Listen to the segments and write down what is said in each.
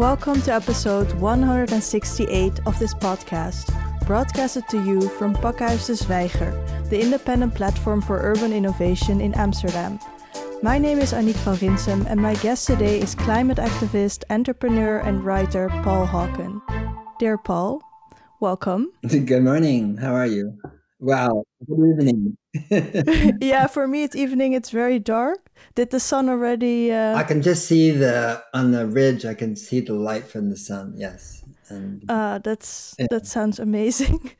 Welcome to episode 168 of this podcast, broadcasted to you from Pakhuis de Zwijger, the independent platform for urban innovation in Amsterdam. My name is Annick van Rinsum, and my guest today is climate activist, entrepreneur, and writer Paul Hawken. Dear Paul, welcome. Good morning. How are you? Wow. Good evening. yeah, for me it's evening. It's very dark. Did the sun already? Uh... I can just see the on the ridge. I can see the light from the sun. Yes, and uh, that's yeah. that sounds amazing.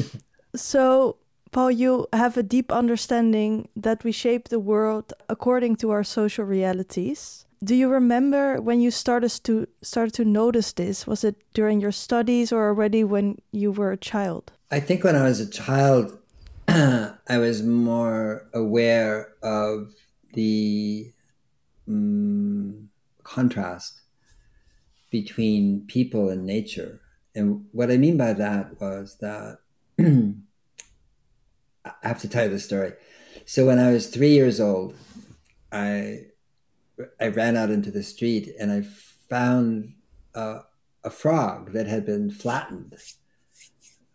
so, Paul, you have a deep understanding that we shape the world according to our social realities. Do you remember when you started to started to notice this? Was it during your studies or already when you were a child? I think when I was a child, I was more aware of the um, contrast between people and nature. And what I mean by that was that I have to tell you the story. So when I was three years old, I I ran out into the street and I found a frog that had been flattened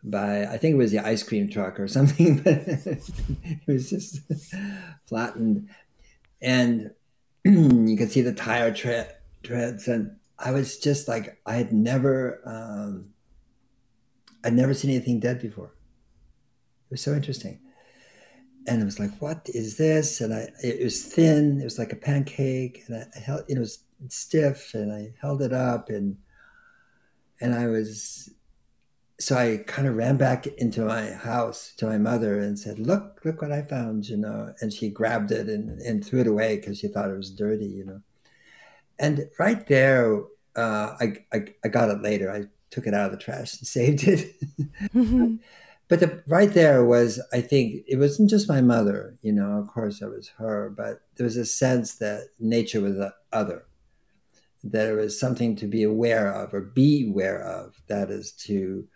by I think it was the ice cream truck or something, but it was just flattened, and you could see the tire tre- treads, and I was just like I had never um, I'd never seen anything dead before. It was so interesting, and it was like, what is this? And I it was thin, it was like a pancake, and I held it was stiff, and I held it up, and and I was so I kind of ran back into my house to my mother and said, "Look, look what I found," you know. And she grabbed it and, and threw it away because she thought it was dirty, you know. And right there, uh, I, I, I got it later. I took it out of the trash and saved it. Mm-hmm. but the, right there was, I think, it wasn't just my mother, you know. Of course, it was her, but there was a sense that nature was the other. That there was something to be aware of or be aware of. That is to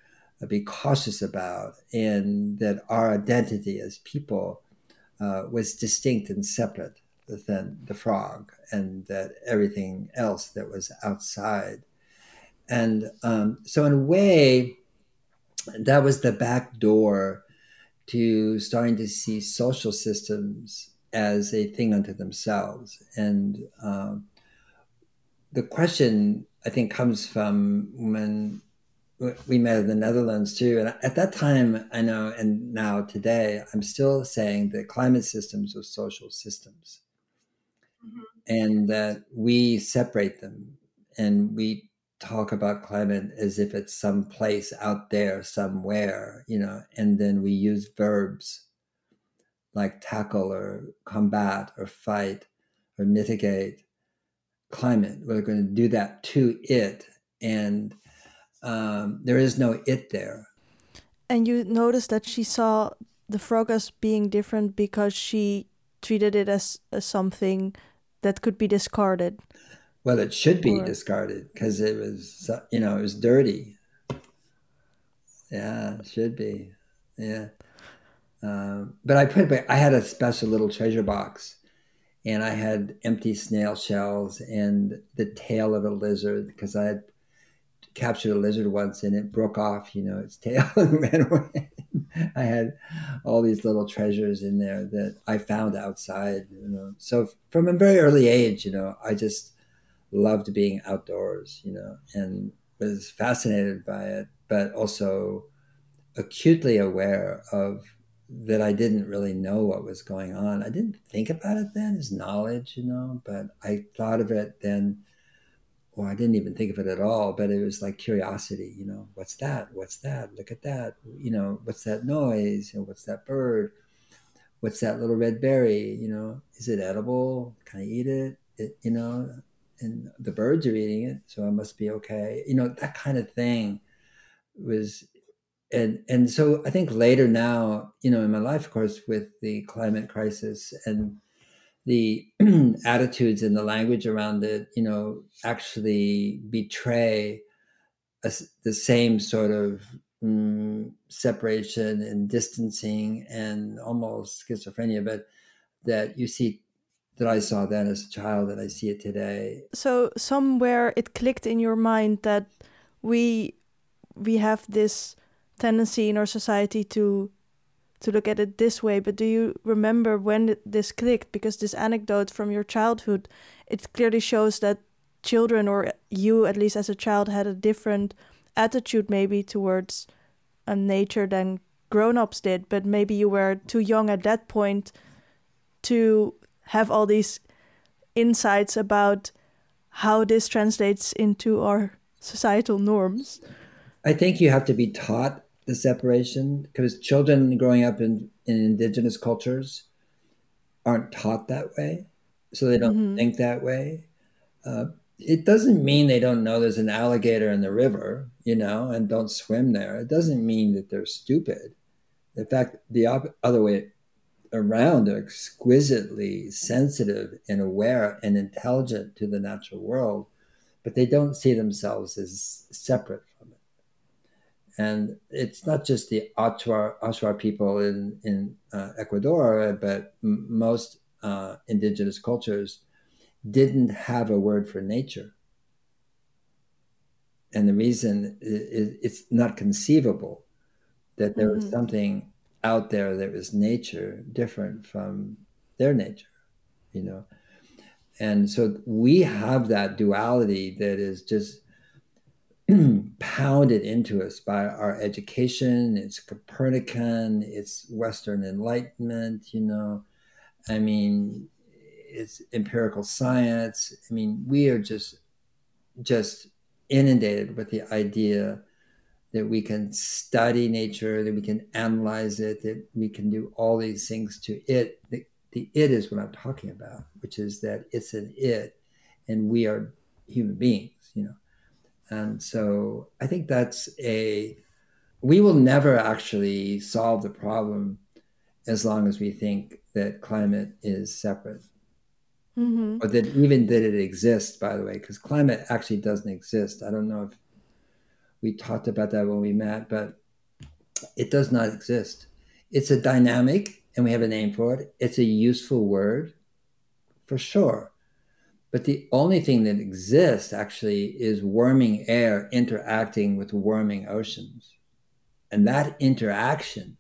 be cautious about, and that our identity as people uh, was distinct and separate than the frog, and that everything else that was outside. And um, so, in a way, that was the back door to starting to see social systems as a thing unto themselves. And um, the question, I think, comes from when we met in the Netherlands too. And at that time, I know, and now today, I'm still saying that climate systems are social systems mm-hmm. and that we separate them and we talk about climate as if it's some place out there somewhere, you know, and then we use verbs like tackle or combat or fight or mitigate climate. We're going to do that to it. And um, there is no it there. And you noticed that she saw the frog as being different because she treated it as, as something that could be discarded. Well, it should be or... discarded because it was, you know, it was dirty. Yeah, it should be. Yeah. Um, but I put, I had a special little treasure box and I had empty snail shells and the tail of a lizard because I had captured a lizard once and it broke off, you know, its tail and ran away. I had all these little treasures in there that I found outside, you know. So from a very early age, you know, I just loved being outdoors, you know, and was fascinated by it, but also acutely aware of that I didn't really know what was going on. I didn't think about it then as knowledge, you know, but I thought of it then or I didn't even think of it at all, but it was like curiosity, you know, what's that? What's that? Look at that. You know, what's that noise? Know, what's that bird? What's that little red berry? You know, is it edible? Can I eat it? it you know, and the birds are eating it, so I must be okay. You know, that kind of thing was and and so I think later now, you know, in my life, of course, with the climate crisis and the attitudes and the language around it, you know, actually betray a, the same sort of mm, separation and distancing and almost schizophrenia, but that you see that I saw then as a child that I see it today. So somewhere it clicked in your mind that we we have this tendency in our society to to look at it this way but do you remember when this clicked? Because this anecdote from your childhood it clearly shows that children or you at least as a child had a different attitude maybe towards nature than grown-ups did. But maybe you were too young at that point to have all these insights about how this translates into our societal norms. I think you have to be taught the separation because children growing up in, in indigenous cultures aren't taught that way so they don't mm-hmm. think that way. Uh, it doesn't mean they don't know there's an alligator in the river you know and don't swim there. It doesn't mean that they're stupid. In fact the op- other way around they're exquisitely sensitive and aware and intelligent to the natural world but they don't see themselves as separate and it's not just the Achuar, Achuar people in, in uh, Ecuador, but m- most uh, indigenous cultures didn't have a word for nature. And the reason is it's not conceivable that there mm-hmm. was something out there that was nature different from their nature, you know. And so we have that duality that is just pounded into us by our education, it's Copernican, it's Western Enlightenment, you know. I mean, it's empirical science. I mean, we are just just inundated with the idea that we can study nature, that we can analyze it, that we can do all these things to it. The, the it is what I'm talking about, which is that it's an it, and we are human beings, you know. And so I think that's a, we will never actually solve the problem as long as we think that climate is separate. Mm-hmm. Or that even that it exists, by the way, because climate actually doesn't exist. I don't know if we talked about that when we met, but it does not exist. It's a dynamic, and we have a name for it. It's a useful word, for sure. But the only thing that exists actually is warming air interacting with warming oceans. And that interaction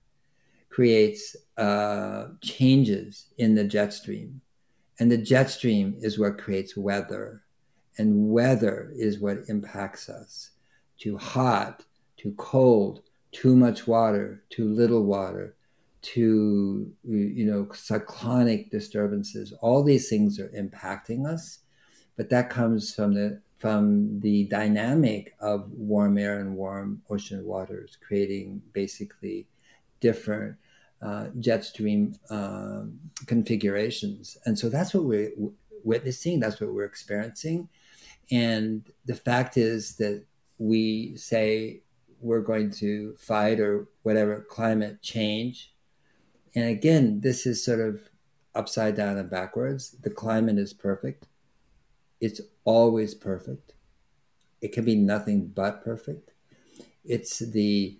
creates uh, changes in the jet stream. And the jet stream is what creates weather. And weather is what impacts us. Too hot, too cold, too much water, too little water, too, you know, cyclonic disturbances. All these things are impacting us but that comes from the from the dynamic of warm air and warm ocean waters, creating basically different uh, jet stream um, configurations. And so that's what we're witnessing, that's what we're experiencing. And the fact is that we say we're going to fight or whatever climate change. And again, this is sort of upside down and backwards. The climate is perfect it's always perfect. It can be nothing but perfect. It's the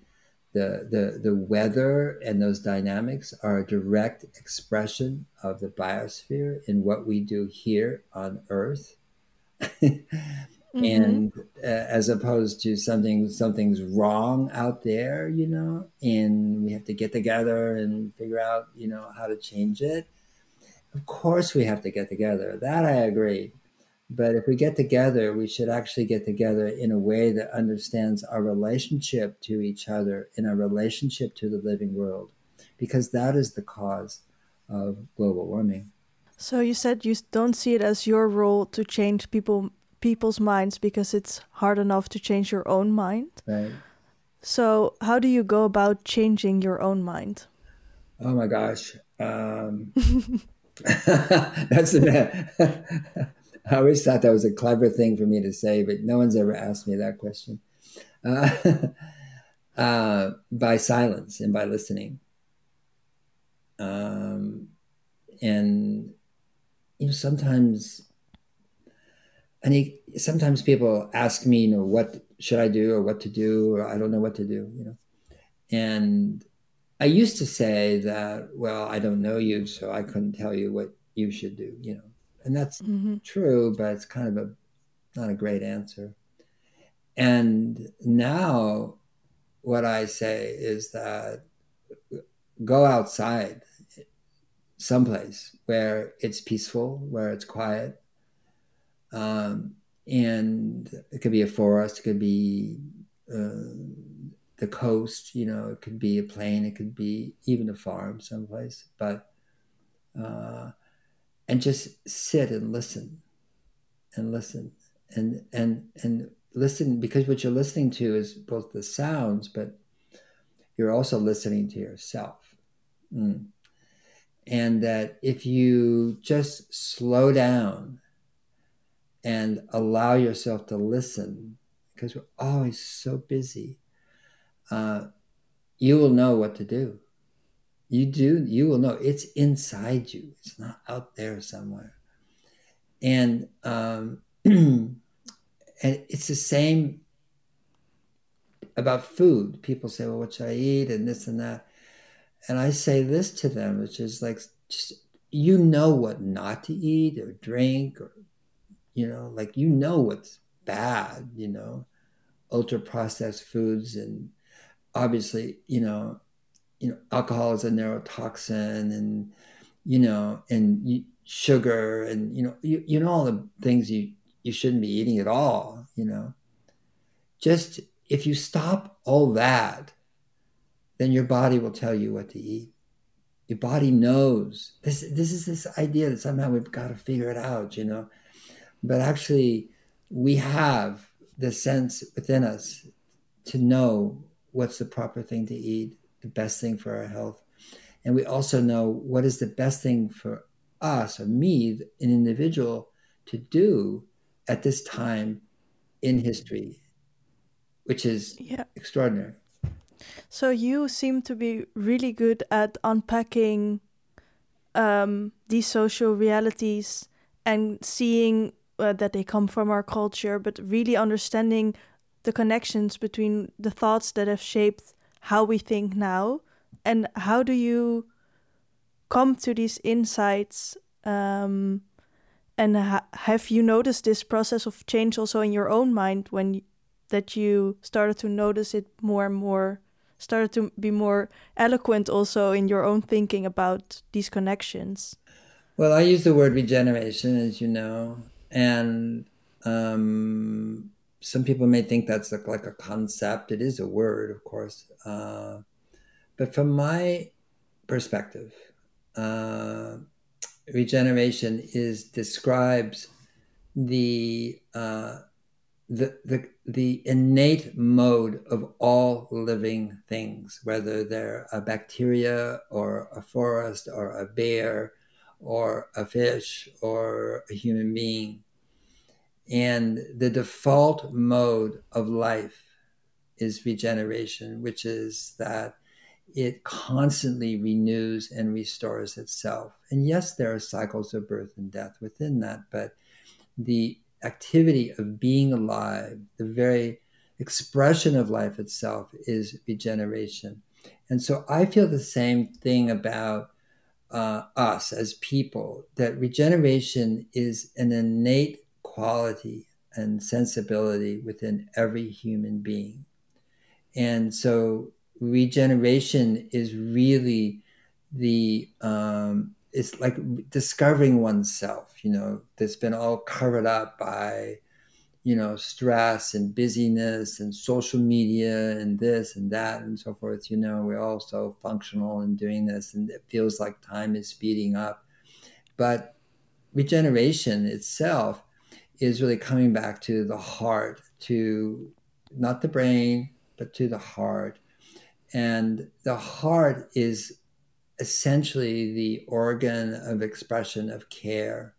the, the, the weather and those dynamics are a direct expression of the biosphere in what we do here on Earth. mm-hmm. And uh, as opposed to something, something's wrong out there, you know, and we have to get together and figure out, you know, how to change it. Of course, we have to get together. That I agree. But if we get together, we should actually get together in a way that understands our relationship to each other in our relationship to the living world, because that is the cause of global warming. So you said you don't see it as your role to change people people's minds because it's hard enough to change your own mind. Right. So how do you go about changing your own mind? Oh my gosh. Um, that's the I always thought that was a clever thing for me to say, but no one's ever asked me that question. Uh, uh, by silence and by listening. Um, and you know, sometimes, I mean, sometimes people ask me, you know, what should I do or what to do, or I don't know what to do, you know. And I used to say that, well, I don't know you, so I couldn't tell you what you should do, you know. And that's mm-hmm. true, but it's kind of a not a great answer. And now what I say is that go outside someplace where it's peaceful, where it's quiet. Um, and it could be a forest, it could be uh, the coast, you know, it could be a plain, it could be even a farm someplace, but uh, and just sit and listen and listen and and and listen because what you're listening to is both the sounds, but you're also listening to yourself. Mm. And that if you just slow down and allow yourself to listen, because we're always so busy, uh, you will know what to do. You do, you will know it's inside you, it's not out there somewhere. And um, and it's the same about food. People say, well, what should I eat? And this and that. And I say this to them, which is like, just, you know what not to eat or drink, or, you know, like, you know what's bad, you know, ultra processed foods. And obviously, you know, you know, alcohol is a neurotoxin and, you know, and sugar and, you know, you, you know, all the things you, you shouldn't be eating at all, you know, just if you stop all that, then your body will tell you what to eat. Your body knows. This this is this idea that somehow we've got to figure it out, you know. But actually, we have the sense within us to know what's the proper thing to eat, the best thing for our health. And we also know what is the best thing for us or me, an individual, to do at this time in history which is yeah. extraordinary. So you seem to be really good at unpacking um, these social realities and seeing uh, that they come from our culture, but really understanding the connections between the thoughts that have shaped how we think now. And how do you come to these insights? Um, and ha have you noticed this process of change also in your own mind when that you started to notice it more and more started to be more eloquent also in your own thinking about these connections well i use the word regeneration as you know and um, some people may think that's like, like, a concept it is a word of course uh, but from my perspective uh, regeneration is describes the uh, the, the, the innate mode of all living things, whether they're a bacteria or a forest or a bear or a fish or a human being. And the default mode of life is regeneration, which is that it constantly renews and restores itself. And yes, there are cycles of birth and death within that, but the activity of being alive, the very expression of life itself is regeneration. And so I feel the same thing about uh, us as people that regeneration is an innate quality and sensibility within every human being. And so regeneration is really the um, it's like discovering oneself, you know, that's been all covered up by, you know, stress and busyness and social media and this and that and so forth. You know, we're all so functional in doing this and it feels like time is speeding up. But regeneration itself is really coming back to the heart, to not the brain, but to the heart. And the heart is essentially the organ of expression of care.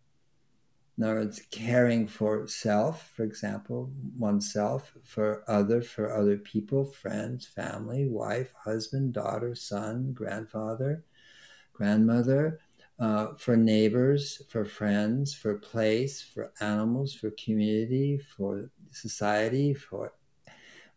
In other words, caring for self, for example, oneself, for other, for other people, friends, family, wife, husband, daughter, son, grandfather, grandmother, uh, for neighbors, for friends, for place, for animals, for community, for society, for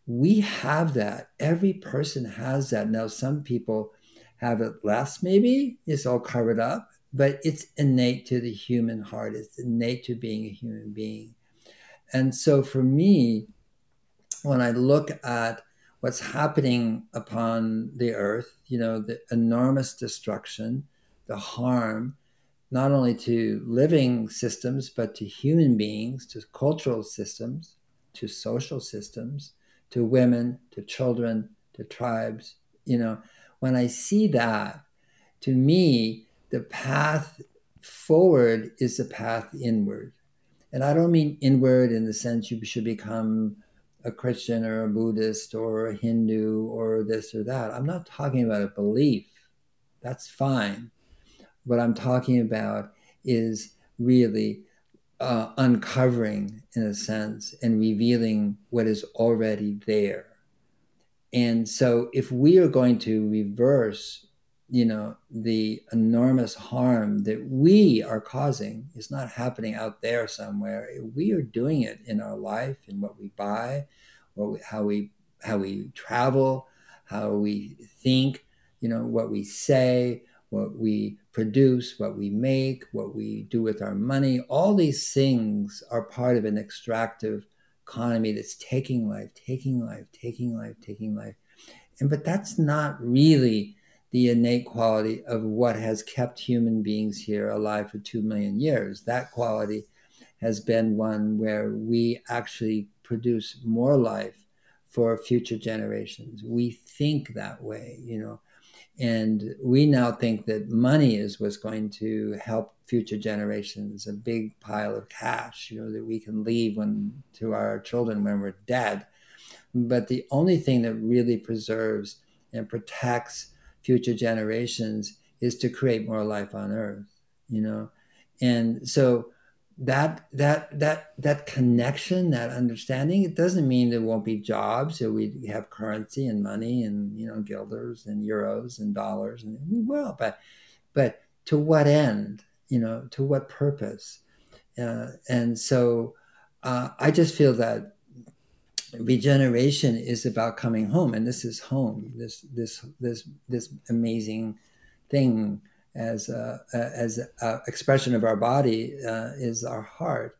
we have that. Every person has that. Now, some people have it less, maybe. It's all covered up. but it's innate to the human heart. It's innate to being a human being. And so for me, when I look at what's happening upon the earth, you know, the enormous destruction, the harm, not only to living systems, but to human beings, to cultural systems, to social systems, to women, to children, to tribes. You know, when I see that, to me, the path forward is the path inward. And I don't mean inward in the sense you should become a Christian or a Buddhist or a Hindu or this or that. I'm not talking about a belief. That's fine. What I'm talking about is really uh, uncovering, in a sense, and revealing what is already there. And so, if we are going to reverse, you know, the enormous harm that we are causing is not happening out there somewhere. We are doing it in our life, in what we buy, what we, how we how we travel, how we think, you know, what we say, what we produce, what we make, what we do with our money. All these things are part of an extractive economy that's taking life, taking life, taking life, taking life. And but that's not really the innate quality of what has kept human beings here alive for 2 million years. That quality has been one where we actually produce more life for future generations. We think that way, you know. And we now think that money is what's going to help future generations, a big pile of cash, you know, that we can leave when to our children when we're dead. But the only thing that really preserves and protects future generations is to create more life on earth, you know. And so that that that that connection that understanding it doesn't mean there won't be jobs so we have currency and money and you know guilders and euros and dollars and we will but but to what end you know to what purpose? Uh, and so uh, i just feel that regeneration is about coming home and this is home this this this this amazing thing as a, as a expression of our body uh, is our heart,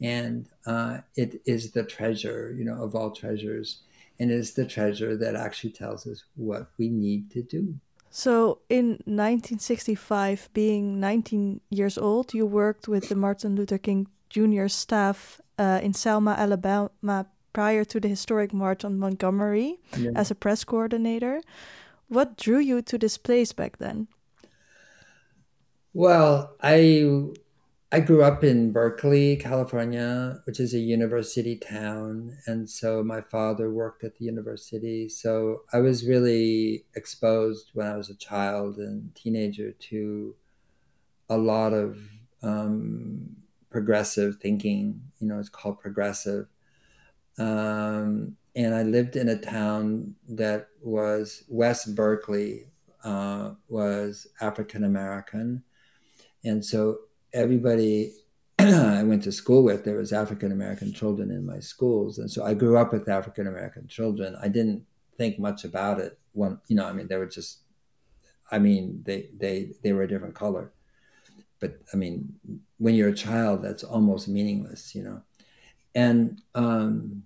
and uh, it is the treasure, you know, of all treasures, and it is the treasure that actually tells us what we need to do. So, in 1965, being 19 years old, you worked with the Martin Luther King Jr. staff uh, in Selma, Alabama, prior to the historic March on Montgomery yeah. as a press coordinator. What drew you to this place back then? Well, I I grew up in Berkeley, California, which is a university town, and so my father worked at the university. So I was really exposed when I was a child and teenager to a lot of um, progressive thinking. You know, it's called progressive. Um, and I lived in a town that was West Berkeley, uh, was African American and so everybody I went to school with, there was African American children in my schools. And so I grew up with African American children. I didn't think much about it when, you know, I mean, they were just, I mean, they, they, they were a different color. But I mean, when you're a child, that's almost meaningless, you know? And, um,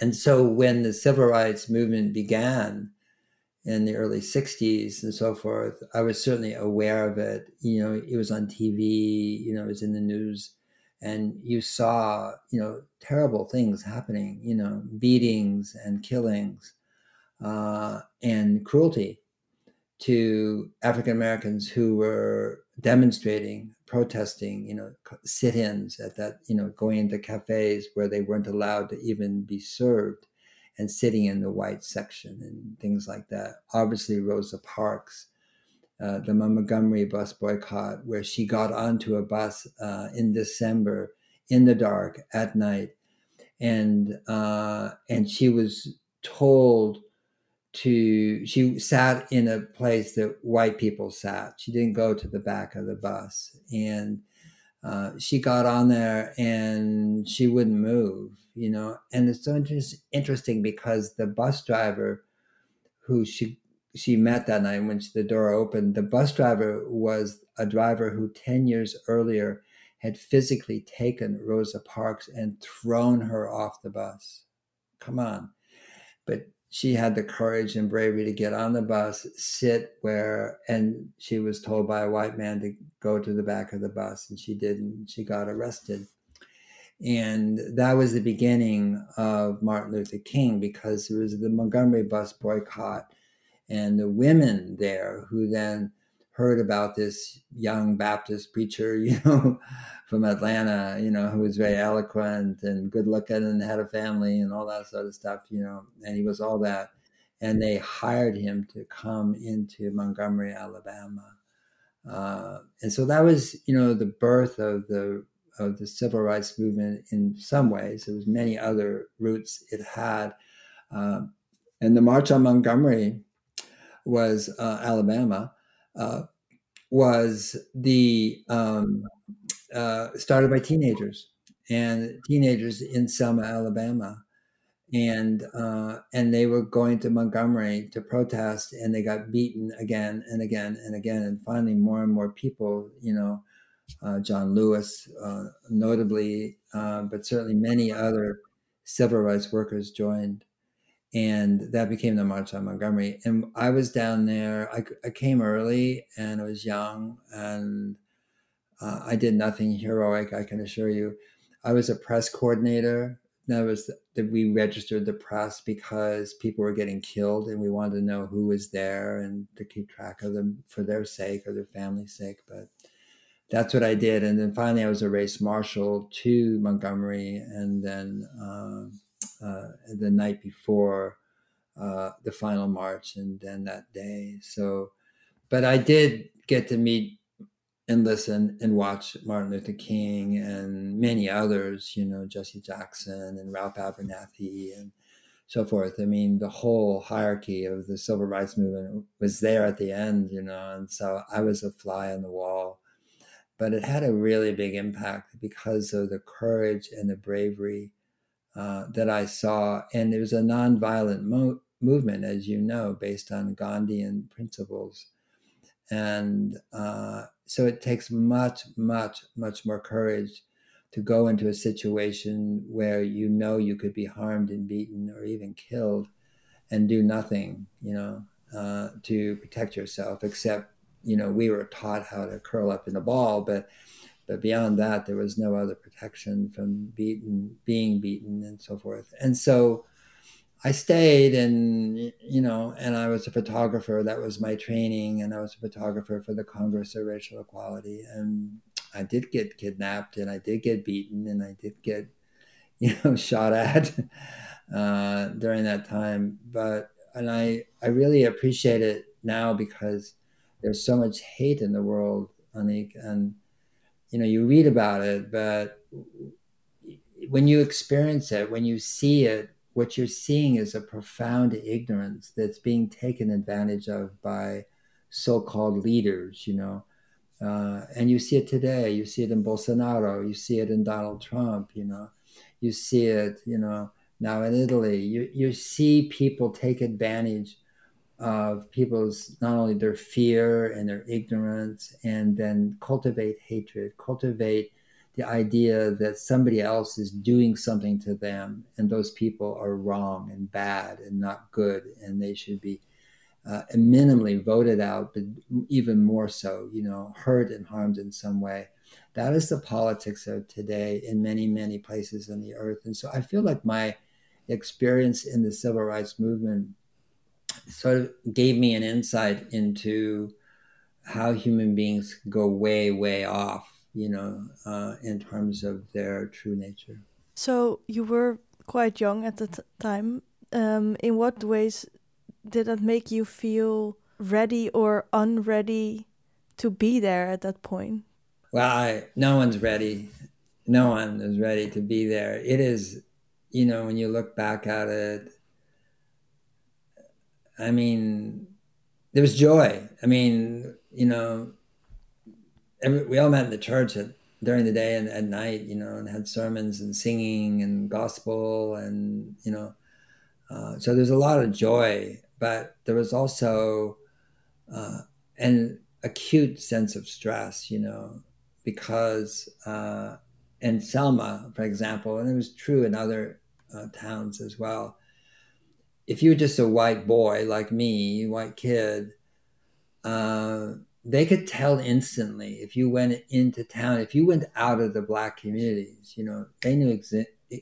and so when the civil rights movement began, in the early 60s and so forth, I was certainly aware of it. You know, it was on TV, you know, it was in the news, and you saw, you know, terrible things happening, you know, beatings and killings uh, and cruelty to African Americans who were demonstrating, protesting, you know, sit ins at that, you know, going into cafes where they weren't allowed to even be served and sitting in the white section and things like that. Obviously, Rosa Parks, uh, the Montgomery bus boycott, where she got onto a bus uh, in December in the dark at night, and uh, and she was told to she sat in a place that white people sat. She didn't go to the back of the bus, and uh, she got on there and she wouldn't move, you know. And it's so interesting because the bus driver, who she she met that night when she, the door opened, the bus driver was a driver who 10 years earlier had physically taken Rosa Parks and thrown her off the bus. Come on. But she had the courage and bravery to get on the bus, sit where, and she was told by a white man to go to the back of the bus, and she didn't. She got arrested. And that was the beginning of Martin Luther King because it was the Montgomery bus boycott and the women there who then heard about this young Baptist preacher, you know, from Atlanta, you know, who was very eloquent and good looking and had a family and all that sort of stuff, you know, and he was all that. And they hired him to come into Montgomery, Alabama. Uh, and so that was, you know, the birth of the of the civil rights movement in some ways. There was many other roots it had. Uh, and the March on Montgomery was uh, Alabama, uh, was the um, uh, started by teenagers and teenagers in Selma, Alabama, and uh, and they were going to Montgomery to protest, and they got beaten again and again and again, and finally more and more people, you know, uh, John Lewis, uh, notably, but certainly many other civil rights workers joined and that became the March on Montgomery. And I was down there. I, I came early, and I was young, and uh, I did nothing heroic. I can assure you. I was a press coordinator. That was that we registered the press because people were getting killed, and we wanted to know who was there and to keep track of them for their sake or their family's sake. But that's what I did. And then finally, I was a race marshal to Montgomery, and then. Uh, uh, the night before uh, the final march and then that day. So, but I did get to meet and listen and watch Martin Luther King and many others, you know, Jesse Jackson and Ralph Abernathy and so forth. I mean, the whole hierarchy of the civil rights movement was there at the end, you know, and so I was a fly on the wall. But it had a really big impact because of the courage and the bravery uh, that I saw. And it was a nonviolent mo- movement, as you know, based on Gandhian principles. And uh, so it takes much, much, much more courage to go into a situation where you know you could be harmed and beaten or even killed and do nothing, you know, uh, to protect yourself, except, you know, we were taught how to curl up in a ball, but but beyond that, there was no other protection from beaten, being beaten, and so forth. And so I stayed, and you know, and I was a photographer. That was my training, and I was a photographer for the Congress of Racial Equality. And I did get kidnapped, and I did get beaten, and I did get, you know, shot at uh, during that time. But and I I really appreciate it now because there's so much hate in the world, Annick, and you know you read about it but when you experience it when you see it what you're seeing is a profound ignorance that's being taken advantage of by so-called leaders you know? Uh, and you see it today. You see it in bolsonaro. You see it in donald trump you know? You see it you know now in italy. You, you see people take advantage of people's not only their fear and their ignorance, and then cultivate hatred, cultivate the idea that somebody else is doing something to them, and those people are wrong and bad and not good, and they should be uh, minimally voted out, but even more so, you know, hurt and harmed in some way. That is the politics of today in many, many places on the earth. And so I feel like my experience in the civil rights movement sort of gave me an insight into how human beings go way, way off, you know, uh, in terms of their true nature. So you were quite young at the time. Um, in what ways did that make you feel ready or unready to be there at that point? Well, I, no one's ready. No one is ready to be there. It is, you know, when you look back at it, I mean, there was joy. I mean, you know, every, we all met in the church at, during the day and at night, you know, and had sermons and singing and gospel and, you know, uh, so there's a lot of joy. but there was also uh, an acute sense of stress, you know, because uh, in Selma, for example, and it was true in other uh, towns as well. If you were just a white boy like me, white kid, uh, they could tell instantly if you went into town, if you went out of the black communities, you know, they knew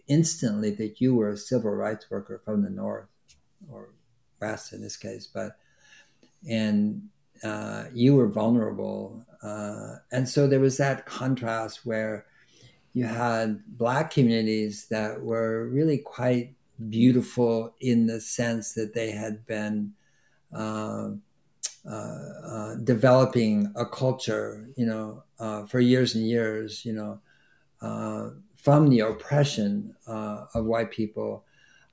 instantly that you were a civil rights worker from the North or West in this case, but, and uh, you were vulnerable. Uh, and so there was that contrast where you had black communities that were really quite beautiful in the sense that they had been uh, uh, uh, developing a culture, you know, uh, for years and years, you know, uh, from the oppression of white people.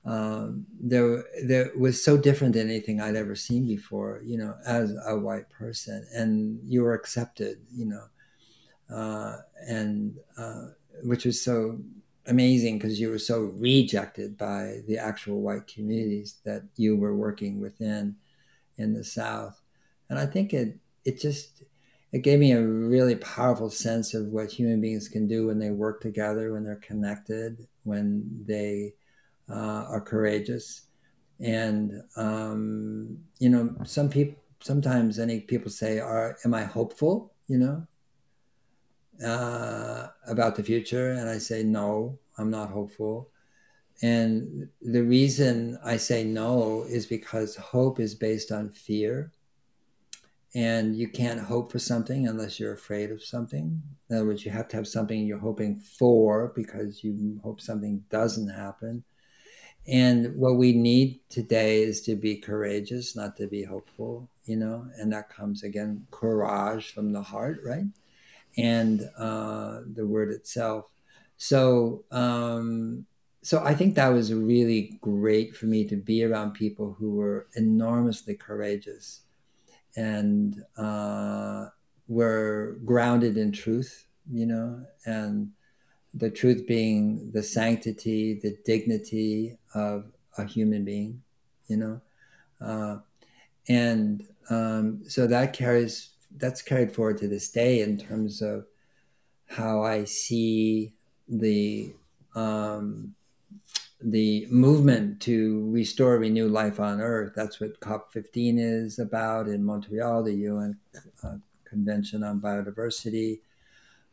Um, there, there was so different than anything I'd ever seen before, you know, as a white person, and you were accepted, you know, and which was so amazing because you were so rejected by the actual white communities that you were working within in the South. And I think it it just it gave me a really powerful sense of what human beings can do when they work together, when they're connected, when they uh, are courageous. And um, you know, some people sometimes any people say, "Are am I hopeful?" You know, uh, about the future, and I say no, I'm not hopeful. And the reason I say no is because hope is based on fear. And you can't hope for something unless you're afraid of something. In other words, you have to have something you're hoping for because you hope something doesn't happen. And what we need today is to be courageous, not to be hopeful, you know, and that comes again, courage from the heart, right? And uh, the word itself. So, um, so I think that was really great for me to be around people who were enormously courageous and uh, were grounded in truth, you know, and the truth being the sanctity, the dignity of a human being, you know, uh, and um, so that carries that's carried forward to this day in terms of how I see the um, the movement to restore, renew life on Earth. That's what COP15 is about in Montreal, the UN uh, Convention on Biodiversity.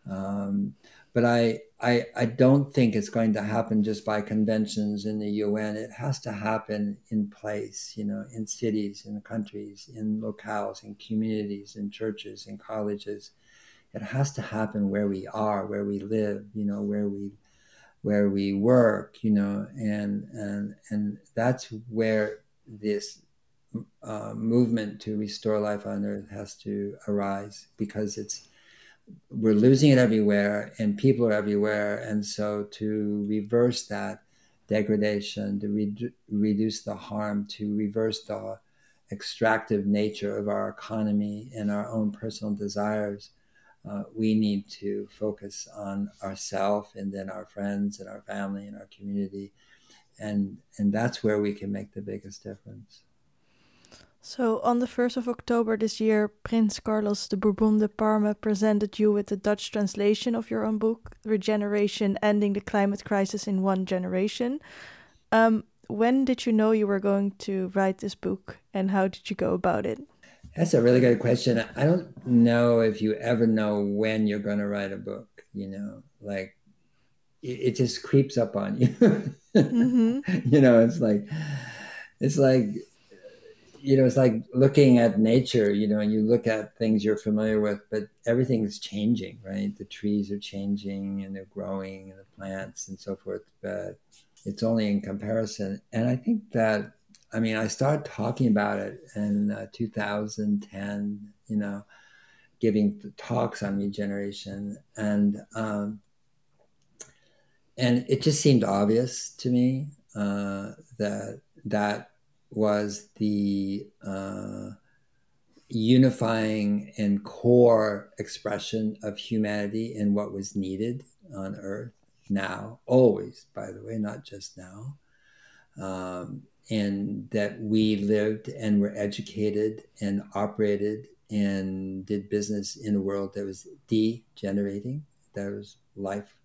Um, but I, I, I don't think it's going to happen just by conventions in the UN. It has to happen in place, you know, in cities, in countries, in locales, in communities, in churches, in colleges. It has to happen where we are, where we live, you know, where we where we work, you know, and and and that's where this uh, movement to restore life on Earth has to arise because it's we're losing it everywhere and people are everywhere. And so to reverse that degradation to re- reduce the harm to reverse the extractive nature of our economy and our own personal desires uh, we need to focus on ourselves and then our friends and our family and our community. And and that's where we can make the biggest difference so, on the 1st of October this year, Prince Carlos de Bourbon de Parma presented you with the Dutch translation of your own book, Regeneration Ending the Climate Crisis in One Generation. Um, when did you know you were going to write this book and how did you go about it? That's a really good question. I don't know if you ever know when you're going to write a book, you know, like it, just creeps up on you. mm-hmm. You know, it's like, it's like, you know, it's like looking at nature, you know, and you look at things you're familiar with, but everything is changing, right? The trees are changing and they're growing and the plants and so forth, but it's only in comparison. And I think that, I mean, I started talking about it in uh, 2010, you know, giving talks on regeneration and, um, and it just seemed obvious to me uh, that that was the uh, unifying and core expression of humanity in what was needed on earth now, always, by the way, not just now. um, and that we lived and were educated and operated and did business in a world that was degenerating, that was life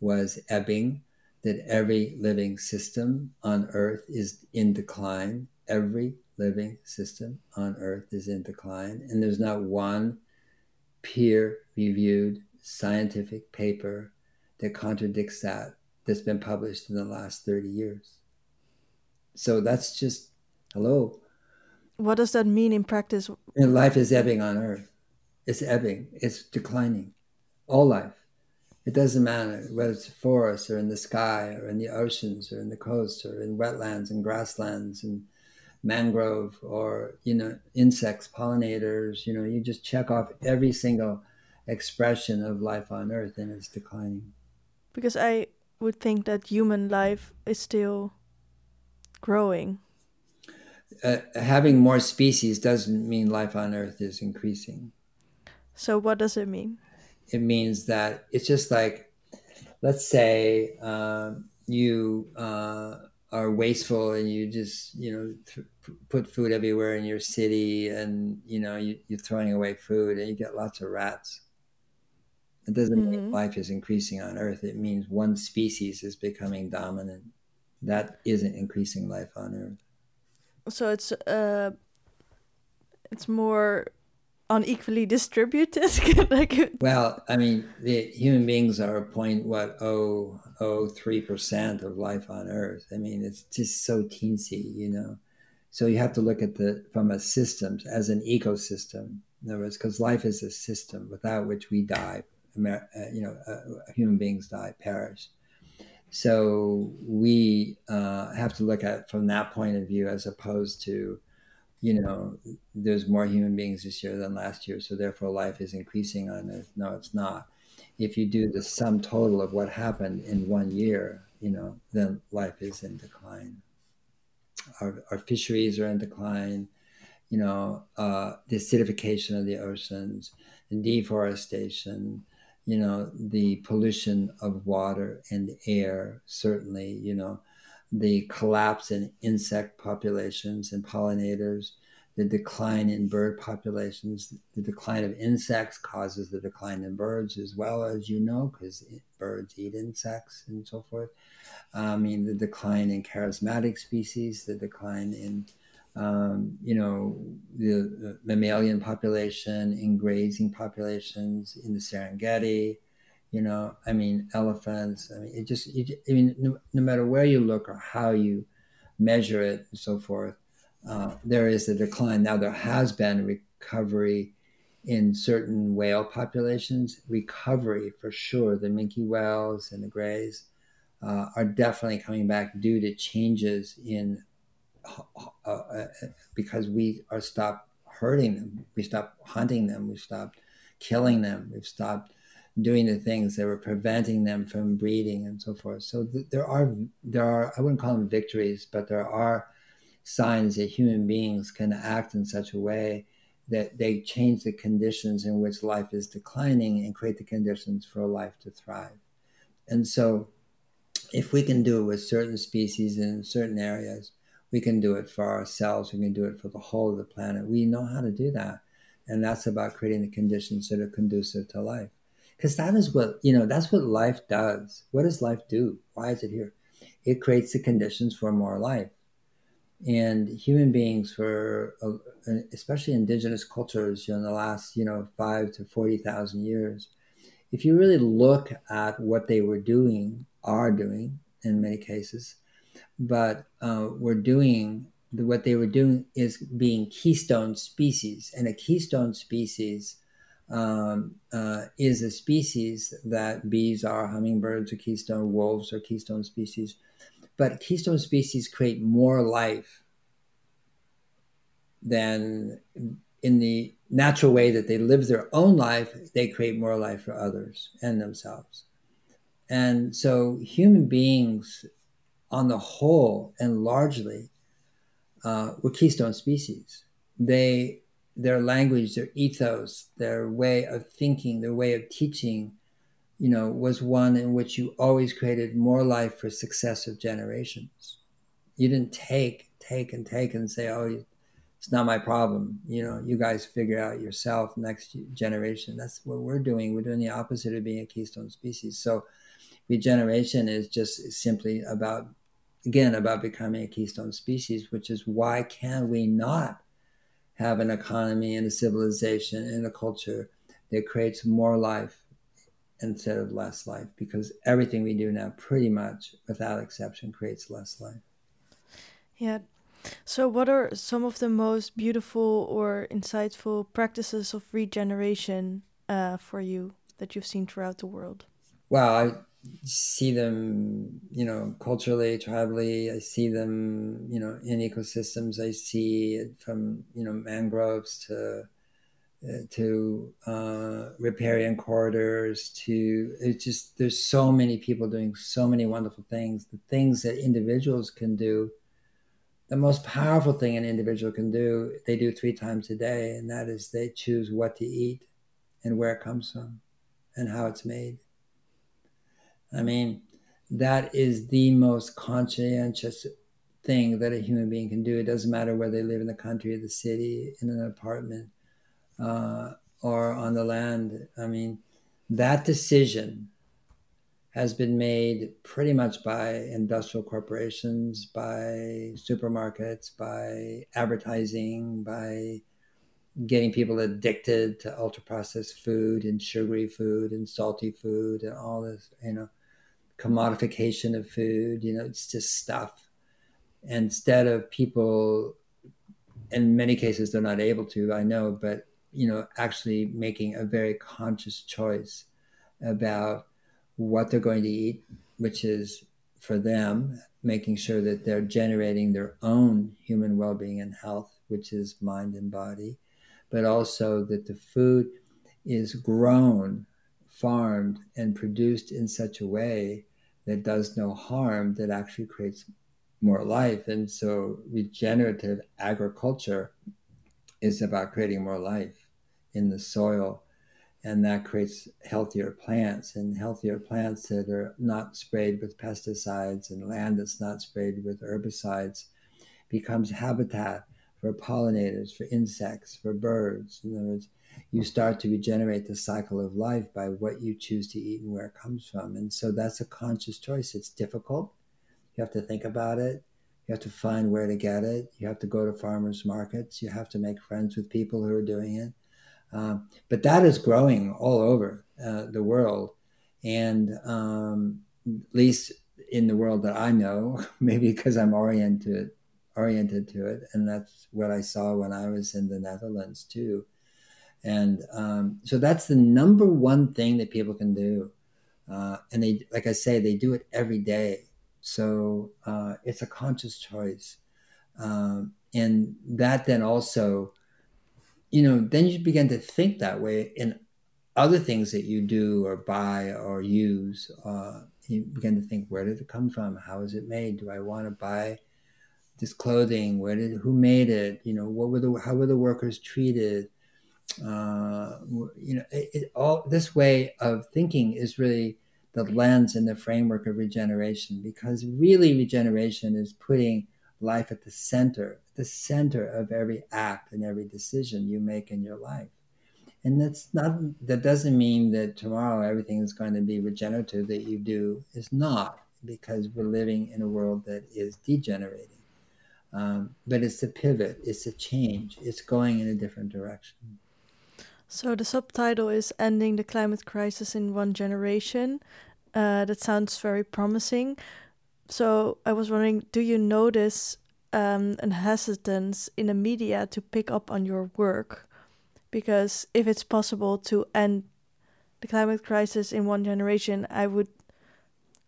was ebbing, that every living system on earth is in decline. Every living system on earth is in decline, and there's not one peer reviewed scientific paper that contradicts that that's been published in the last 30 years. So that's just hello. What does that mean in practice? And life is ebbing on earth. It's ebbing, it's declining. All life. It doesn't matter whether it's forests or in the sky or in the oceans or in the coast or in wetlands and grasslands and mangrove or you know insects pollinators you know you just check off every single expression of life on earth and it's declining. Because i would think that human life is still growing. Uh, having more species doesn't mean life on earth is increasing. So what does it mean it means that it's just like let's say um, you uh, are wasteful and you just you know th- put food everywhere in your city and you know you, are throwing away food and you get lots of rats. It doesn't mm-hmm. mean life is increasing on earth. It means one species is becoming dominant. That isn't increasing life on earth. So it's uh it's more unequally distributed? Like well i mean the human beings are a point what oh oh three percent of life on earth. I mean it's just so teensy you know? So you have to look at the from a system as an ecosystem. In other words because life is a system without which we die. Uh, you know uh, human beings die perish. So we uh, have to look at from that point of view as opposed to you know, there's more human beings this year than last year, so therefore life is increasing on Earth. No, it's not. If you do the sum total of what happened in one year, you know, then life is in decline. Our, our fisheries are in decline. You know, uh, the acidification of the oceans, the deforestation, you know, the pollution of water and air, certainly, you know, the collapse in insect populations and pollinators, the decline in bird populations, the decline of insects causes the decline in birds as well, as you know, because birds eat insects and so forth. I mean, the decline in charismatic species, the decline in, um, you know, the, the, mammalian population, in grazing populations in the Serengeti, you know i mean elephants i mean it just it, i mean no, no, matter where you look or how you measure it and so forth uh, there is a decline. Now there has been recovery in certain whale populations. Recovery for sure the minke whales and the grays uh, are definitely coming back due to changes in uh, uh, because we are stopped hurting them. We stopped hunting them. We stopped killing them. We've stopped doing the things that were preventing them from breeding and so forth. So th- there are there are I wouldn't call them victories, but there are signs that human beings can act in such a way that they change the conditions in which life is declining and create the conditions for life to thrive. And so if we can do it with certain species in certain areas, we can do it for ourselves, we can do it for the whole of the planet. We know how to do that. And that's about creating the conditions that are conducive to life because that is what you know that's what life does. What does life do? Why is it here? It creates the conditions for more life. And human beings for uh, especially indigenous cultures you know in the last you know 5 to 40,000 years if you really look at what they were doing are doing in many cases but uh, were doing what they were doing is being keystone species. And a keystone species um, uh, is a species that bees are, hummingbirds are keystone, wolves are keystone species. But keystone species create more life than in the natural way that they live their own life, they create more life for others and themselves. And so human beings, on the whole and largely, uh, were keystone species. They their language, their ethos, their way of thinking, their way of teaching, you know, was one in which you always created more life for successive generations. You didn't take, take, and take and say, oh, it's not my problem. You know, you guys figure out yourself next generation. That's what we're doing. We're doing the opposite of being a keystone species. So regeneration is just simply about, again, about becoming a keystone species, which is why can we not have an economy and a civilization and a culture that creates more life instead of less life because everything we do now pretty much without exception creates less life. Yeah. So what are some of the most beautiful or insightful practices of regeneration uh, for you that you've seen throughout the world? Well i see them you know culturally tribally. I see them you know in ecosystems. I see it from you know mangroves to to uh, riparian corridors to it's just there's so many people doing so many wonderful things. The things that individuals can do the most powerful thing an individual can do they do three times a day and that is they choose what to eat and where it comes from and how it's made i mean that is the most conscientious thing that a human being can do it doesn't matter whether they live in the country or the city in an apartment uh, or on the land. I mean, that decision has been made pretty much by industrial corporations, by supermarkets, by advertising, by getting people addicted to ultra processed food and sugary food and salty food and all this, you know, commodification of food. You know, it's just stuff. Instead of people, in many cases, they're not able to, I know, but you know, actually making a very conscious choice about what they're going to eat, which is for them making sure that they're generating their own human well being and health, which is mind and body, but also that the food is grown, farmed, and produced in such a way that does no harm, that actually creates more life. And so regenerative agriculture is about creating more life in the soil and that creates healthier plants and healthier plants that are not sprayed with pesticides and land that's not sprayed with herbicides becomes habitat for pollinators for insects for birds in other words you start to regenerate the cycle of life by what you choose to eat and where it comes from. And so that's a conscious choice. It's difficult. You have to think about it. You have to find where to get it. You have to go to farmers markets. You have to make friends with people who are doing it. Um, but that is growing all over uh, the world. And um, at least in the world that I know, maybe because I'm oriented oriented to it, and that's what I saw when I was in the Netherlands too. And um, so that's the number one thing that people can do. Uh, and they, like I say, they do it every day. So uh, it's a conscious choice. Um, and that then also you know, then you begin to think that way in other things that you do or buy or use. Uh, you begin to think, where did it come from? How is it made? Do I want to buy this clothing? Where did who made it? You know, what were the how were the workers treated? Uh, you know, it, it, all this way of thinking is really the lens and the framework of regeneration because really regeneration is putting life at the center, the center of every act and every decision you make in your life. And that's not that doesn't mean that tomorrow everything is going to be regenerative that you do is not, because we're living in a world that is degenerating. Um, but it's a pivot, it's a change, it's going in a different direction. So the subtitle is Ending the Climate Crisis in One Generation. Uh, that sounds very promising. So I was wondering, do you notice um, an hesitance in the media to pick up on your work? Because if it's possible to end the climate crisis in one generation, I would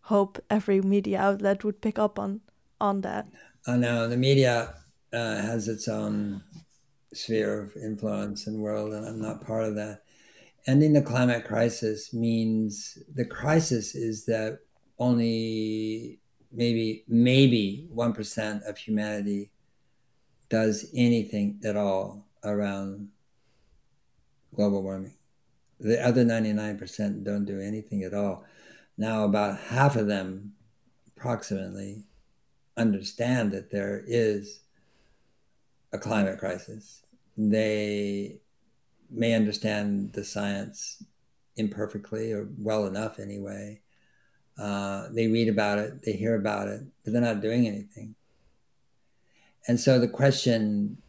hope every media outlet would pick up on on that. I know the media uh, has its own sphere of influence and world, and I'm not part of that. Ending the climate crisis means the crisis is that only maybe maybe 1% of humanity does anything at all around global warming. The other 99% don't do anything at all. Now, about half of them, approximately, understand that there is a climate crisis. They may understand the science imperfectly or well enough anyway. Uh, they read about it, they hear about it, but they're not doing anything. And so the question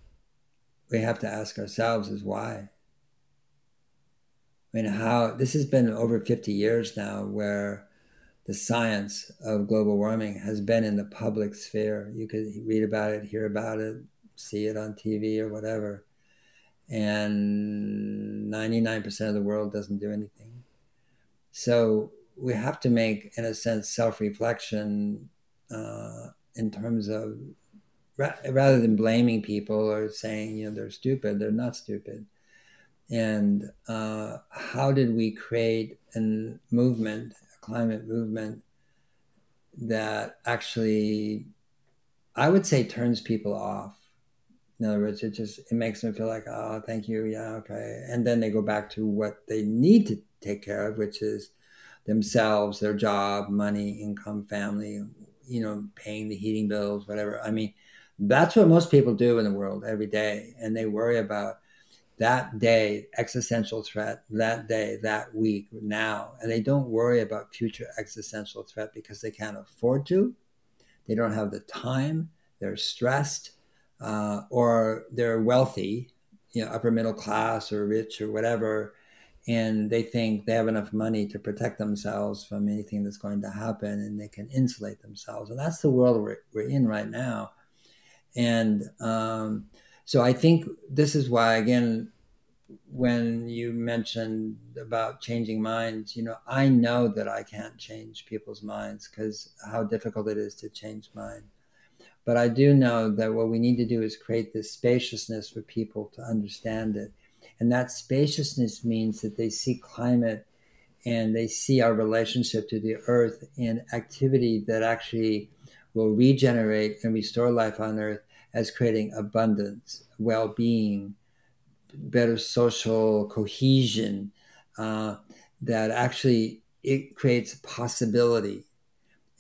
we have to ask ourselves is why? I mean, how this has been over 50 years now where the science of global warming has been in the public sphere. You could read about it, hear about it, see it on TV or whatever. And 99% of the world doesn't do anything. So we have to make, in a sense, self reflection uh, in terms of ra- rather than blaming people or saying, you know, they're stupid, they're not stupid. And uh, how did we create a movement, a climate movement that actually, I would say, turns people off? In other words, it just it makes them feel like, oh, thank you, yeah, okay, and then they go back to what they need to take care of, which is themselves, their job, money, income, family, you know, paying the heating bills, whatever. I mean, that's what most people do in the world every day. And they worry about that day, existential threat, that day, that week, now. And they don't worry about future existential threat because they can't afford to. They don't have the time. They're stressed uh, or they're wealthy, you know, upper middle class or rich or whatever and they think they have enough money to protect themselves from anything that's going to happen and they can insulate themselves. And that's the world we're, we're in right now. And um, so i think this is why again when you mentioned about changing minds you know i know that i can't change people's minds because how difficult it is to change mine but i do know that what we need to do is create this spaciousness for people to understand it and that spaciousness means that they see climate and they see our relationship to the earth in activity that actually will regenerate and restore life on earth as creating abundance, well being, better social cohesion, uh, that actually it creates a possibility.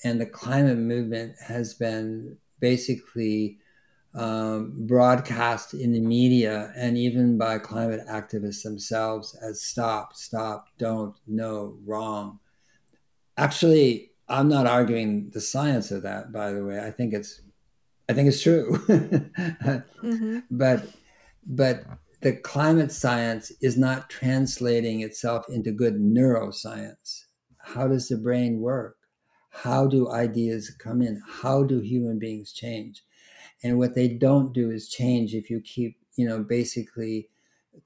And the climate movement has been basically um, broadcast in the media and even by climate activists themselves as stop, stop, don't, no, wrong. Actually, I'm not arguing the science of that, by the way. I think it's I think it's true. mm-hmm. But but the climate science is not translating itself into good neuroscience. How does the brain work? How do ideas come in? How do human beings change? And what they don't do is change if you keep, you know, basically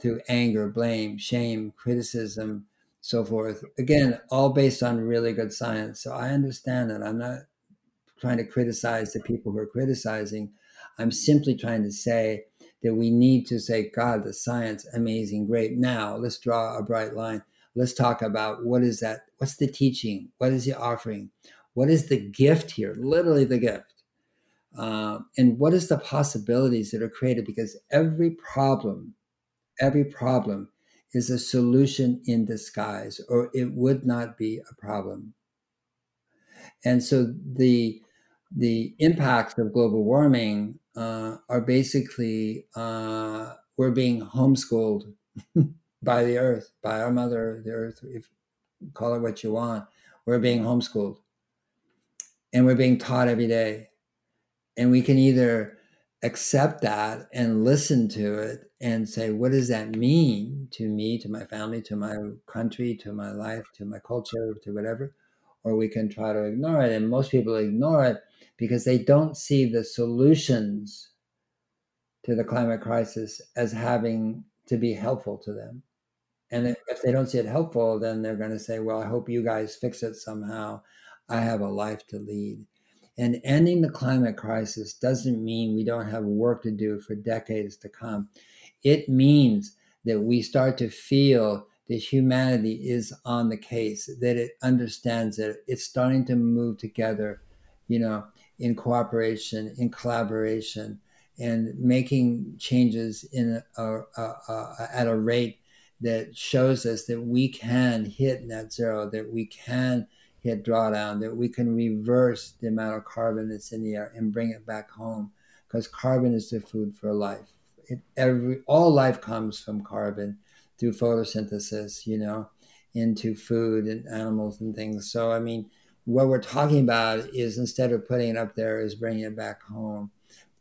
through anger, blame, shame, criticism, so forth. Again, all based on really good science. So I understand that. I'm not trying to criticize the people who are criticizing. I'm simply trying to say that we need to say, God, the science, amazing, great. Now let's draw a bright line. Let's talk about what is that? What's the teaching? What is the offering? What is the gift here? Literally the gift. Uh, and what is the possibilities that are created? Because every problem every problem is a solution in disguise or it would not be a problem. And so the the impacts of global warming uh, are basically uh, we're being homeschooled by the earth by our mother the earth if call it what you want. We're being homeschooled and we're being taught every day and we can either accept that and listen to it and say, what does that mean to me, to my family, to my country, to my life, to my culture, to whatever? Or we can try to ignore it. And most people ignore it because they don't see the solutions to the climate crisis as having to be helpful to them. And if they don't see it helpful, then they're going to say, well, I hope you guys fix it somehow. I have a life to lead. And ending the climate crisis doesn't mean we don't have work to do for decades to come. It means that we start to feel that humanity is on the case, that it understands that it's starting to move together, you know, in cooperation, in collaboration, and making changes in a, a, a, at a rate that shows us that we can hit net zero, that we can hit drawdown, that we can reverse the amount of carbon that's in the air and bring it back home because carbon is the food for life. It, every all life comes from carbon through photosynthesis, you know, into food and animals and things. So I mean, what we're talking about is instead of putting it up there, is bringing it back home.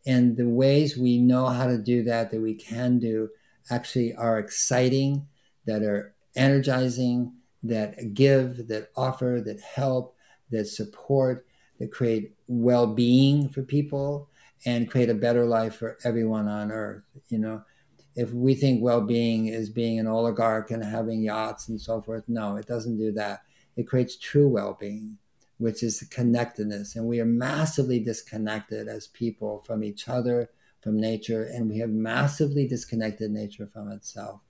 And the ways we know how to do that, that we can do, actually are exciting, that are energizing, that give, that offer, that help, that support, that create well being for people and create a better life for everyone on earth. You know, if we think well being is being an oligarch and having yachts and so forth, no, it doesn't do that. It creates true well being, which is connectedness. And we are massively disconnected as people from each other, from nature, and we have massively disconnected nature from itself.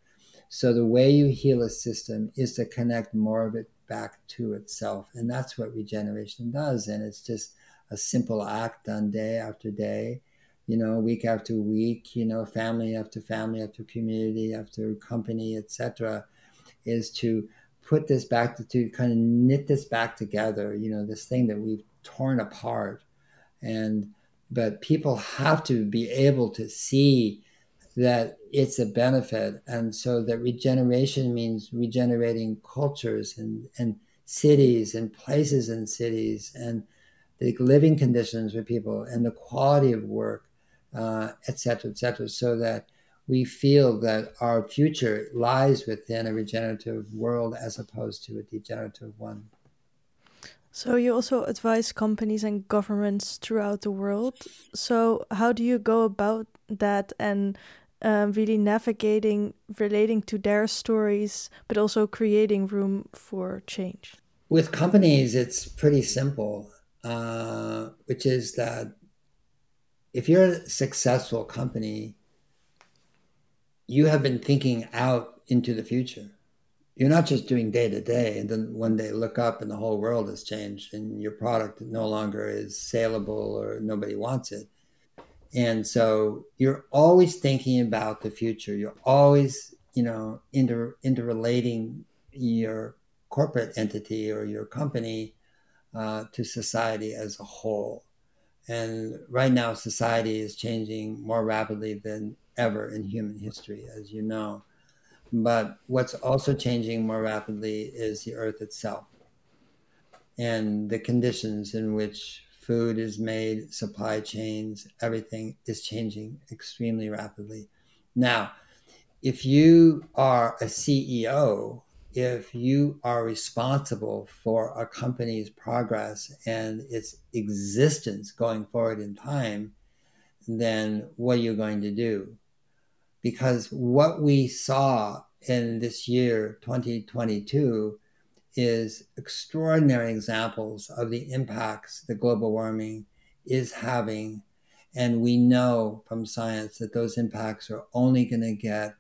So the way you heal a system is to connect more of it back to itself. And that's what regeneration does. And it's just a simple act done day after day, you know, week after week, you know, family after family after community after company, etc., is to put this back to, to kind of knit this back together, you know, this thing that we've torn apart. And but people have to be able to see that it's a benefit. And so that regeneration means regenerating cultures and, and cities and places in cities and the living conditions for people and the quality of work, uh, et cetera, et cetera, so that we feel that our future lies within a regenerative world as opposed to a degenerative one. So, you also advise companies and governments throughout the world. So, how do you go about that and um, really navigating, relating to their stories, but also creating room for change? With companies, it's pretty simple, uh, which is that if you're a successful company, you have been thinking out into the future. You're not just doing day to day, and then one day look up and the whole world has changed, and your product no longer is saleable or nobody wants it and so you're always thinking about the future. You're always, you know, inter interrelating your corporate entity or your company uh, to society as a whole. And right now, society is changing more rapidly than ever in human history, as you know. But what's also changing more rapidly is the earth itself and the conditions in which food is made, supply chains, everything is changing extremely rapidly. Now, if you are a CEO, if you are responsible for a company's progress and its existence going forward in time, then what are you going to do? Because what we saw in this year, 2022, is extraordinary examples of the impacts that global warming is having. And we know from science that those impacts are only going to get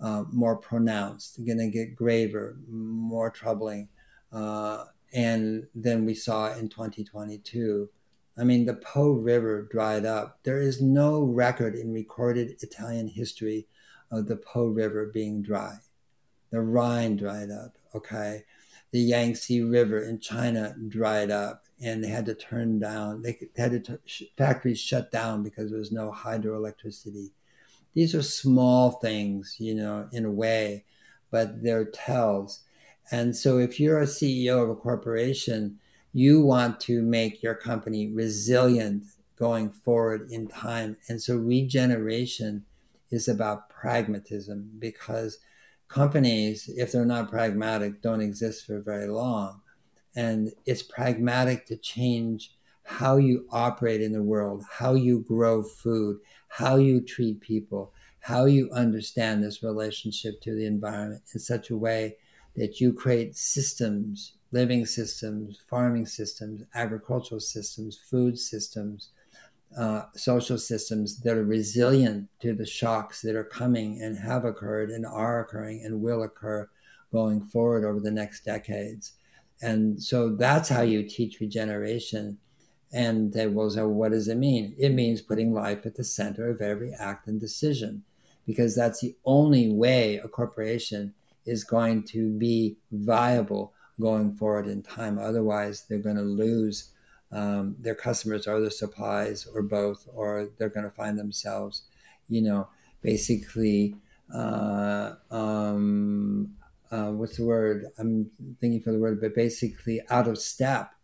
uh, more pronounced, going to get graver, more troubling, uh, and than we saw in 2022. I mean, the Po River dried up. There is no record in recorded Italian history of the Po River being dry. The Rhine dried up, okay? The Yangtze River in China dried up and they had to turn down, they had to t- factories shut down because there was no hydroelectricity. These are small things, you know, in a way, but they're tells. And so if you're a CEO of a corporation, you want to make your company resilient going forward in time. And so regeneration is about pragmatism because companies, if they're not pragmatic, don't exist for very long. And it's pragmatic to change how you operate in the world, how you grow food, how you treat people, how you understand this relationship to the environment in such a way that you create systems, living systems, farming systems, agricultural systems, food systems, uh, social systems that are resilient to the shocks that are coming and have occurred and are occurring and will occur going forward over the next decades. And so that's how you teach regeneration. And they will say, what does it mean? It means putting life at the center of every act and decision, because that's the only way a corporation is going to be viable going forward in time. Otherwise, they're going to lose um, their customers or their supplies or both, or they're going to find themselves, you know, basically, uh, um, uh, what's the word? I'm thinking for the word, but basically out of step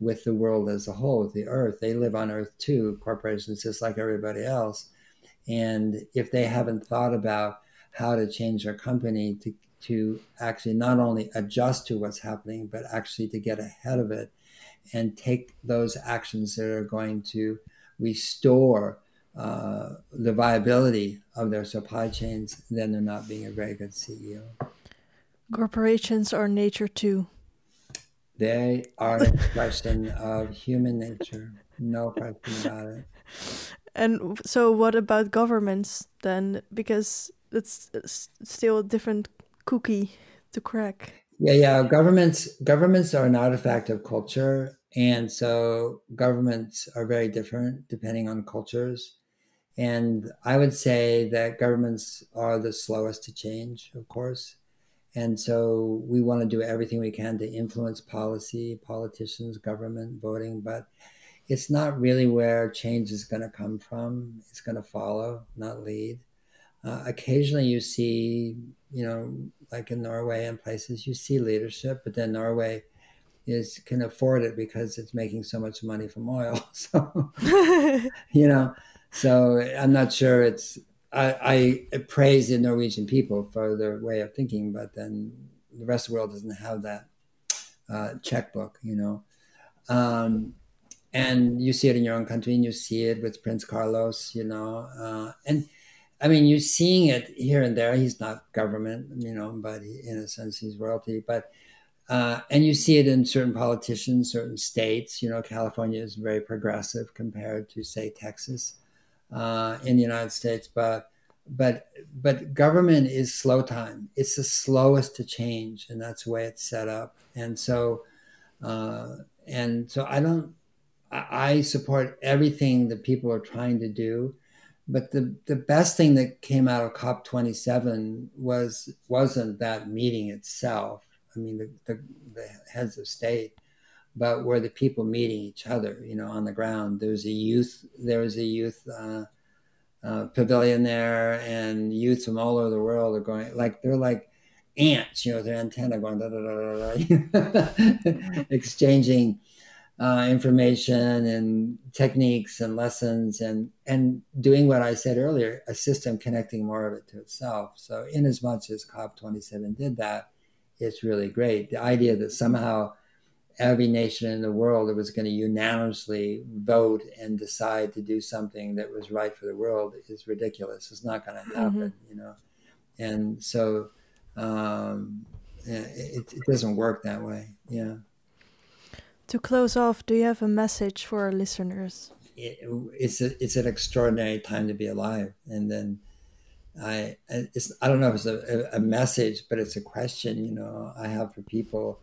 with the world as a whole, with the earth. They live on earth too, corporations just like everybody else. And if they haven't thought about how to change their company to, to actually not only adjust to what's happening, but actually to get ahead of it and take those actions that are going to restore uh, the viability of their supply chains, then they're not being a very good CEO. Corporations are nature too. They are an expression of human nature, no question about it. And so, what about governments then? Because it's, it's still a different cookie to crack. Yeah, yeah. Governments governments are an artifact of culture, and so governments are very different depending on cultures. And I would say that governments are the slowest to change, of course. And so we want to do everything we can to influence policy, politicians, government, voting, but it's not really where change is going to come from. It's going to follow, not lead. Uh, occasionally you see, you know, like in Norway and places, you see leadership, but then Norway is can afford it because it's making so much money from oil. So, you know, so I'm not sure it's I, I, praise the Norwegian people for their way of thinking, but then the rest of the world doesn't have that uh, checkbook, you know. Um, and you see it in your own country, and you see it with Prince Carlos, you know. Uh, and I mean, you're seeing it here and there. He's not government, you know, but he, in a sense, he's royalty. But uh, and you see it in certain politicians, certain states. You know, California is very progressive compared to, say, Texas uh, in the United States, but but but government is slow time. It's the slowest to change, and that's the way it's set up. And so, uh, and so I don't. I support everything that people are trying to do, but the the best thing that came out of COP twenty seven was wasn't that meeting itself. I mean, the, the, the heads of state but were the people meeting each other, you know, on the ground. There was a youth, there was a youth uh, uh, pavilion there, and youth from all over the world are going like they're like ants, you know, their antenna going da da da da, exchanging uh, information and techniques and lessons, and and doing what I said earlier, a system connecting more of it to itself. So, in as much as COP27 did that, it's really great. The idea that somehow every nation in the world was going to unanimously vote and decide to do something that was right for the world is ridiculous. It's not going to mm-hmm. happen, mm-hmm. you know. And so um, it, it doesn't work that way. Yeah. To close off, do you have a message for our listeners? It's a, it's an extraordinary time to be alive, and then I it's I don't know if it's a, a message, but it's a question. You know, I have for people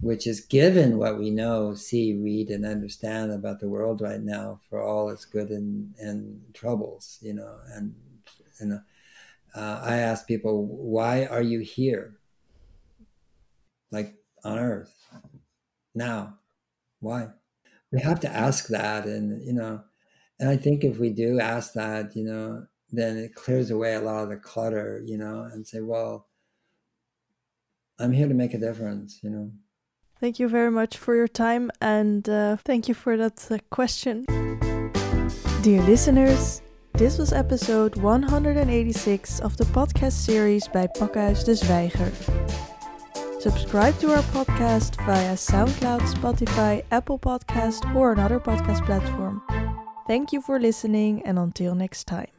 which is given what we know, see, read, and understand about the world right now for all its good and, and troubles, you know. And, and uh, I ask people, why are you here? Like on earth now? Why? We have to ask that. And, you know, and I think if we do ask that, you know, then it clears away a lot of the clutter, you know, and say, well, I'm here to make a difference, you know. Thank you very much for your time and uh, thank you for that uh, question. Dear listeners, this was episode 186 of the podcast series by Pakhuis de Zwijger. Subscribe to our podcast via SoundCloud, Spotify, Apple Podcast, or another podcast platform. Thank you for listening and until next time.